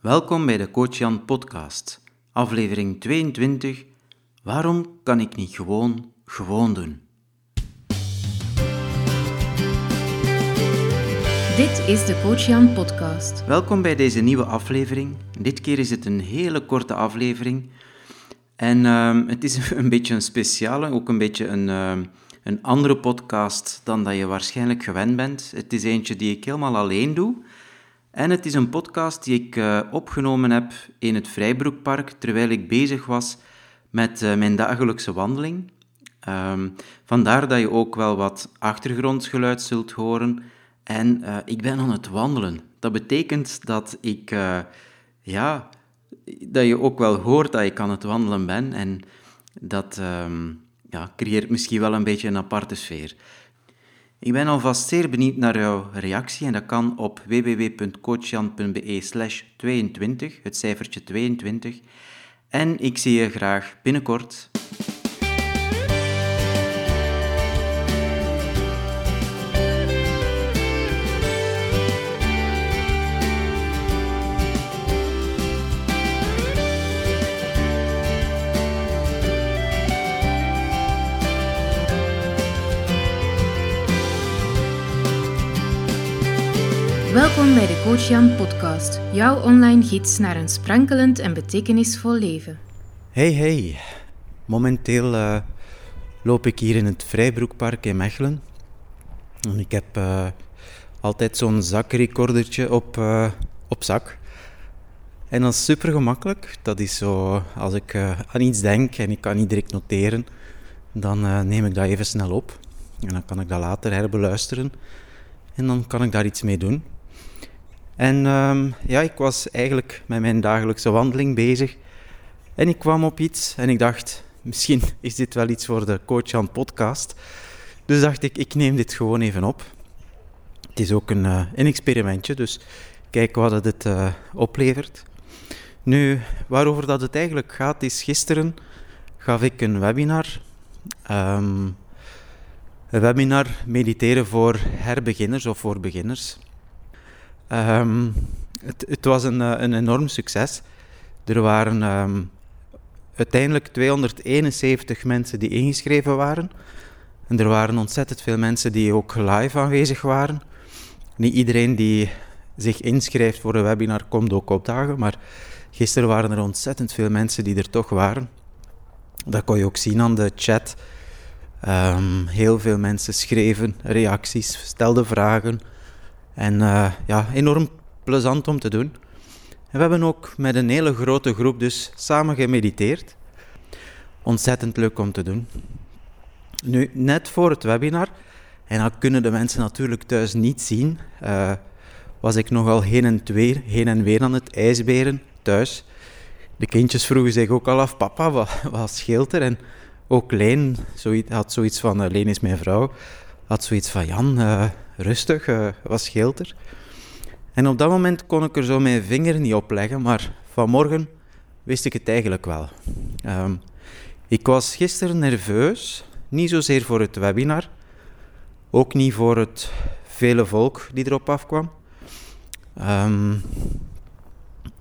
Welkom bij de Coach Jan podcast, aflevering 22. Waarom kan ik niet gewoon gewoon doen? Dit is de Coach Jan podcast. Welkom bij deze nieuwe aflevering. Dit keer is het een hele korte aflevering. En ehm, het is een beetje een speciale, ook een beetje een, ehm, een andere podcast dan dat je waarschijnlijk gewend bent. Het is eentje die ik helemaal alleen doe. En het is een podcast die ik uh, opgenomen heb in het Vrijbroekpark terwijl ik bezig was met uh, mijn dagelijkse wandeling. Um, vandaar dat je ook wel wat achtergrondgeluid zult horen. En uh, ik ben aan het wandelen. Dat betekent dat ik, ja, dat je ook wel hoort dat ik aan het wandelen ben. En dat um, ja, creëert misschien wel een beetje een aparte sfeer. Ik ben alvast zeer benieuwd naar jouw reactie en dat kan op www.coachjan.be slash 22, het cijfertje 22. En ik zie je graag binnenkort. Welkom bij de Coach Jan podcast, jouw online gids naar een sprankelend en betekenisvol leven. Hey hey, momenteel uh, loop ik hier in het Vrijbroekpark in Mechelen. En ik heb uh, altijd zo'n zakrecordertje op, uh, op zak. En dat is super gemakkelijk. Dat is zo, als ik aan iets denk en ik kan niet direct noteren, dan neem ik dat even snel op. En dan kan ik dat later herbeluisteren. En dan kan ik daar iets mee doen. En um, ja, ik was eigenlijk met mijn dagelijkse wandeling bezig. En ik kwam op iets en ik dacht, misschien is dit wel iets voor de Coach aan podcast. Dus dacht ik, ik neem dit gewoon even op. Het is ook een, uh, een experimentje, dus kijk wat het uh, oplevert. Nu, waarover dat het eigenlijk gaat, is gisteren gaf ik een webinar. Um, een webinar mediteren voor herbeginners of voor beginners. Um, het, het, was een, eh, een enorm succes. Er waren um, uiteindelijk 271 mensen die ingeschreven waren. En er waren ontzettend veel mensen die ook live aanwezig waren. Niet iedereen die zich inschrijft voor een webinar komt ook opdagen, maar gisteren waren er ontzettend veel mensen die er toch waren. Dat kon je ook zien aan de chat. Um, heel veel mensen schreven reacties, stelden vragen. En uh, ja, enorm plezant om te doen. En we hebben ook met een hele grote groep dus samen gemediteerd. Ontzettend leuk om te doen. Nu, net voor het webinar, en dat kunnen de mensen natuurlijk thuis niet zien, uh, was ik nogal heen en, weer, heen en weer aan het ijsberen thuis. De kindjes vroegen zich ook al af, papa, wat, wat scheelt er? En ook Leen had zoiets van, uh, Leen is mijn vrouw, had zoiets van, Jan, rustig, uh, wat scheelt er? En op dat moment kon ik er zo mijn vinger niet op leggen, maar vanmorgen wist ik het eigenlijk wel. Um, ik was gisteren nerveus, niet zozeer voor het webinar, ook niet voor het vele volk die erop afkwam, um,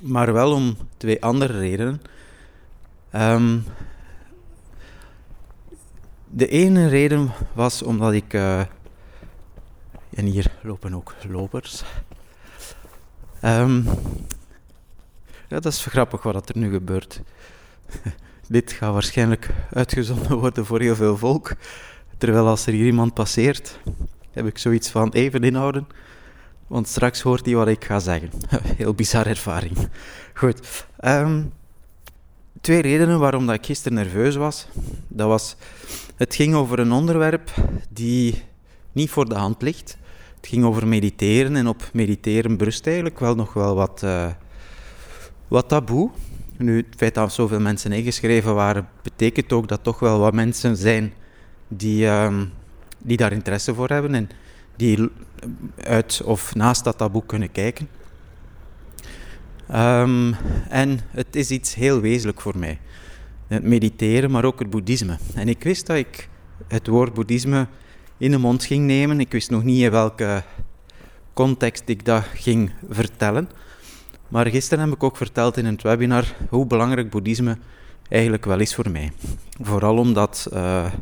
maar wel om twee andere redenen. Um, de ene reden was omdat ik. Uh, en hier lopen ook lopers. Um, ja, dat is grappig wat er nu gebeurt. Dit gaat waarschijnlijk uitgezonden worden voor heel veel volk. Terwijl als er hier iemand passeert, heb ik zoiets van even inhouden. Want straks hoort hij wat ik ga zeggen. Heel bizarre ervaring. Goed. Um, twee redenen waarom dat ik gisteren nerveus was. Dat was, het ging over een onderwerp die niet voor de hand ligt. Het ging over mediteren en op mediteren brust eigenlijk wel nog wel wat, uh, wat taboe. Nu, het feit dat zoveel mensen ingeschreven waren, betekent ook dat toch wel wat mensen zijn die, um, die daar interesse voor hebben en die uit of naast dat taboe kunnen kijken. Um, en het is iets heel wezenlijk voor mij. Het mediteren, maar ook het boeddhisme. En ik wist dat ik het woord boeddhisme in de mond ging nemen. Ik wist nog niet in welke context ik dat ging vertellen. Maar gisteren heb ik ook verteld in het webinar hoe belangrijk boeddhisme eigenlijk wel is voor mij. Vooral omdat uh,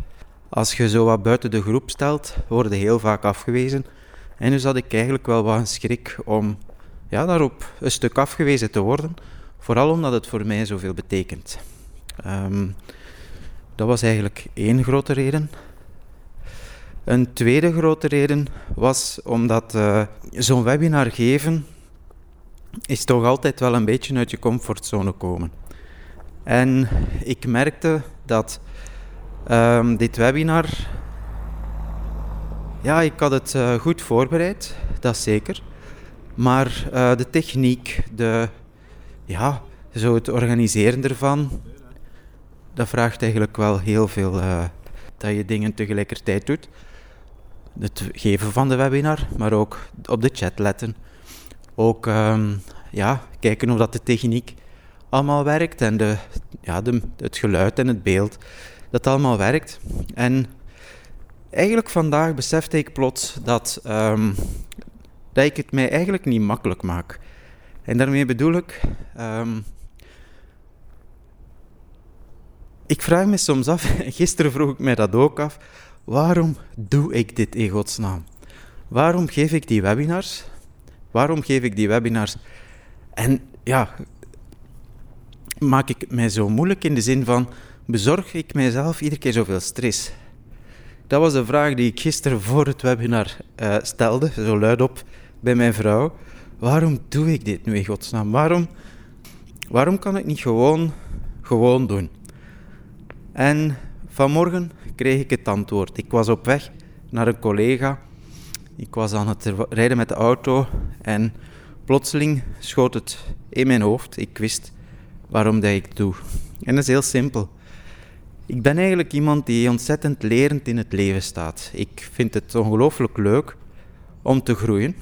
als je zo wat buiten de groep stelt, worden heel vaak afgewezen. En dus had ik eigenlijk wel wat een schrik om ja, daarop een stuk afgewezen te worden. Vooral omdat het voor mij zoveel betekent. Um, dat was eigenlijk één grote reden. Een tweede grote reden was omdat uh, zo'n webinar geven is toch altijd wel een beetje uit je comfortzone komen. En ik merkte dat um, dit webinar, ja, ik had het uh, goed voorbereid, dat zeker. Maar uh, de techniek, de, ja, zo het organiseren ervan, dat vraagt eigenlijk wel heel veel dat je dingen tegelijkertijd doet. Het geven van de webinar, maar ook op de chat letten. Ook um, ja, kijken of dat de techniek allemaal werkt en de, ja, de, het geluid en het beeld, dat allemaal werkt. En eigenlijk vandaag besefte ik plots dat, um, dat ik het mij eigenlijk niet makkelijk maak. En daarmee bedoel ik, um, ik vraag me soms af, gisteren vroeg ik mij dat ook af, waarom doe ik dit in godsnaam? Waarom geef ik die webinars? Waarom geef ik die webinars? En ja, maak ik mij zo moeilijk in de zin van, bezorg ik mijzelf iedere keer zoveel stress? Dat was de vraag die ik gisteren voor het webinar uh, stelde, zo luidop bij mijn vrouw. Waarom doe ik dit nu in godsnaam? Waarom, waarom kan ik niet gewoon, gewoon doen? En vanmorgen kreeg ik het antwoord. Ik was op weg naar een collega. Ik was aan het rijden met de auto en plotseling schoot het in mijn hoofd. Ik wist waarom dat ik doe. En dat is heel simpel. Ik ben eigenlijk iemand die ontzettend lerend in het leven staat. Ik vind het ongelooflijk leuk om te groeien.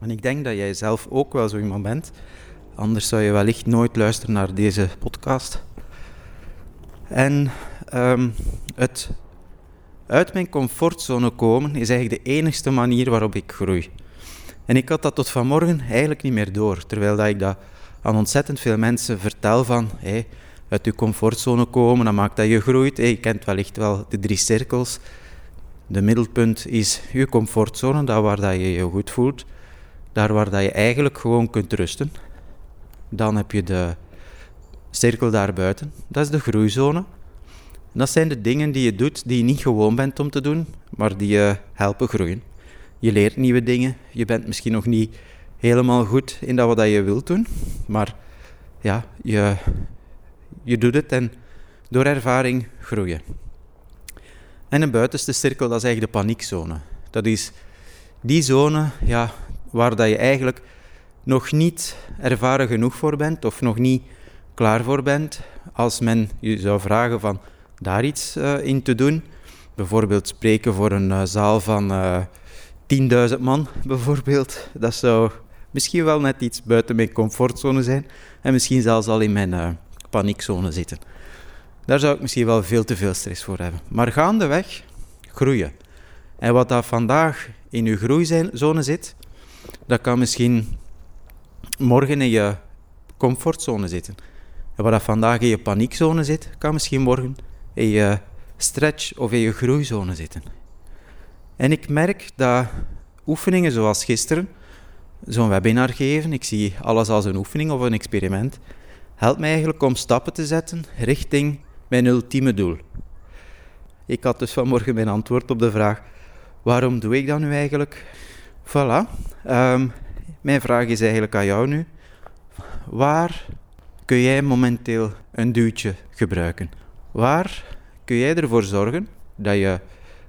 En ik denk dat jij zelf ook wel zo iemand bent. Anders zou je wellicht nooit luisteren naar deze podcast. En um, het uit mijn comfortzone komen is eigenlijk de enigste manier waarop ik groei. En ik had dat tot vanmorgen eigenlijk niet meer door, terwijl dat ik dat aan ontzettend veel mensen vertel van uit je comfortzone komen, dat maakt dat je groeit. Je kent wellicht wel de drie cirkels. De middelpunt is je comfortzone, daar waar dat je je goed voelt, daar waar dat je eigenlijk gewoon kunt rusten. Dan heb je de cirkel daarbuiten, dat is de groeizone. dat zijn de dingen die je doet die je niet gewoon bent om te doen, maar die je helpen groeien. Je leert nieuwe dingen, je bent misschien nog niet helemaal goed in dat wat je wilt doen, maar ja, je, je doet het en door ervaring groeien. En een buitenste cirkel, dat is eigenlijk de paniekzone. Dat is die zone ja, waar dat je eigenlijk nog niet ervaren genoeg voor bent of nog niet klaar voor bent, als men je zou vragen van daar iets uh, in te doen, bijvoorbeeld spreken voor een uh, zaal van uh, eh, 10.000 man, bijvoorbeeld, dat zou misschien wel net iets buiten mijn comfortzone zijn en misschien zelfs al in mijn paniekzone zitten. Daar zou ik misschien wel veel te veel stress voor hebben. Maar gaandeweg groeien. En wat dat vandaag in je groeizone zit, dat kan misschien morgen in je comfortzone zitten. En waar dat vandaag in je paniekzone zit, kan misschien morgen in je stretch of in je groeizone zitten. En ik merk dat oefeningen zoals gisteren, zo'n webinar geven, ik zie alles als een oefening of een experiment, helpt mij eigenlijk om stappen te zetten richting mijn ultieme doel. Ik had dus vanmorgen mijn antwoord op de vraag: waarom doe ik dat nu eigenlijk? Voilà. Um, mijn vraag is eigenlijk aan jou nu. Waar kun jij momenteel een duwtje gebruiken? Waar kun jij ervoor zorgen dat je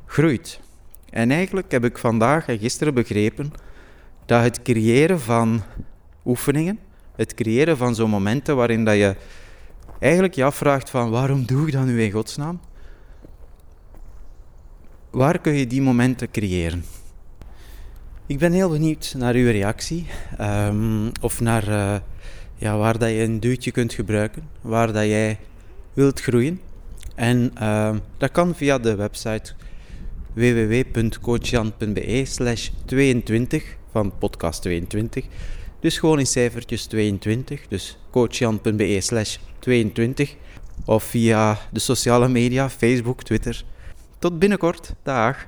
groeit? En eigenlijk heb ik vandaag en gisteren begrepen dat het creëren van oefeningen, het creëren van zo'n momenten waarin dat je eigenlijk je afvraagt van waarom doe ik dat nu in godsnaam? Waar kun je die momenten creëren? Ik ben heel benieuwd naar uw reactie um, of naar uh, ja, waar dat je een duwtje kunt gebruiken, waar dat jij wilt groeien. En uh, dat kan via de website www.coachjan.be slash 22 van podcast 22. Dus gewoon in cijfertjes 22, dus coachjan.be slash 22. Of via de sociale media, Facebook, Twitter. Tot binnenkort. Dag.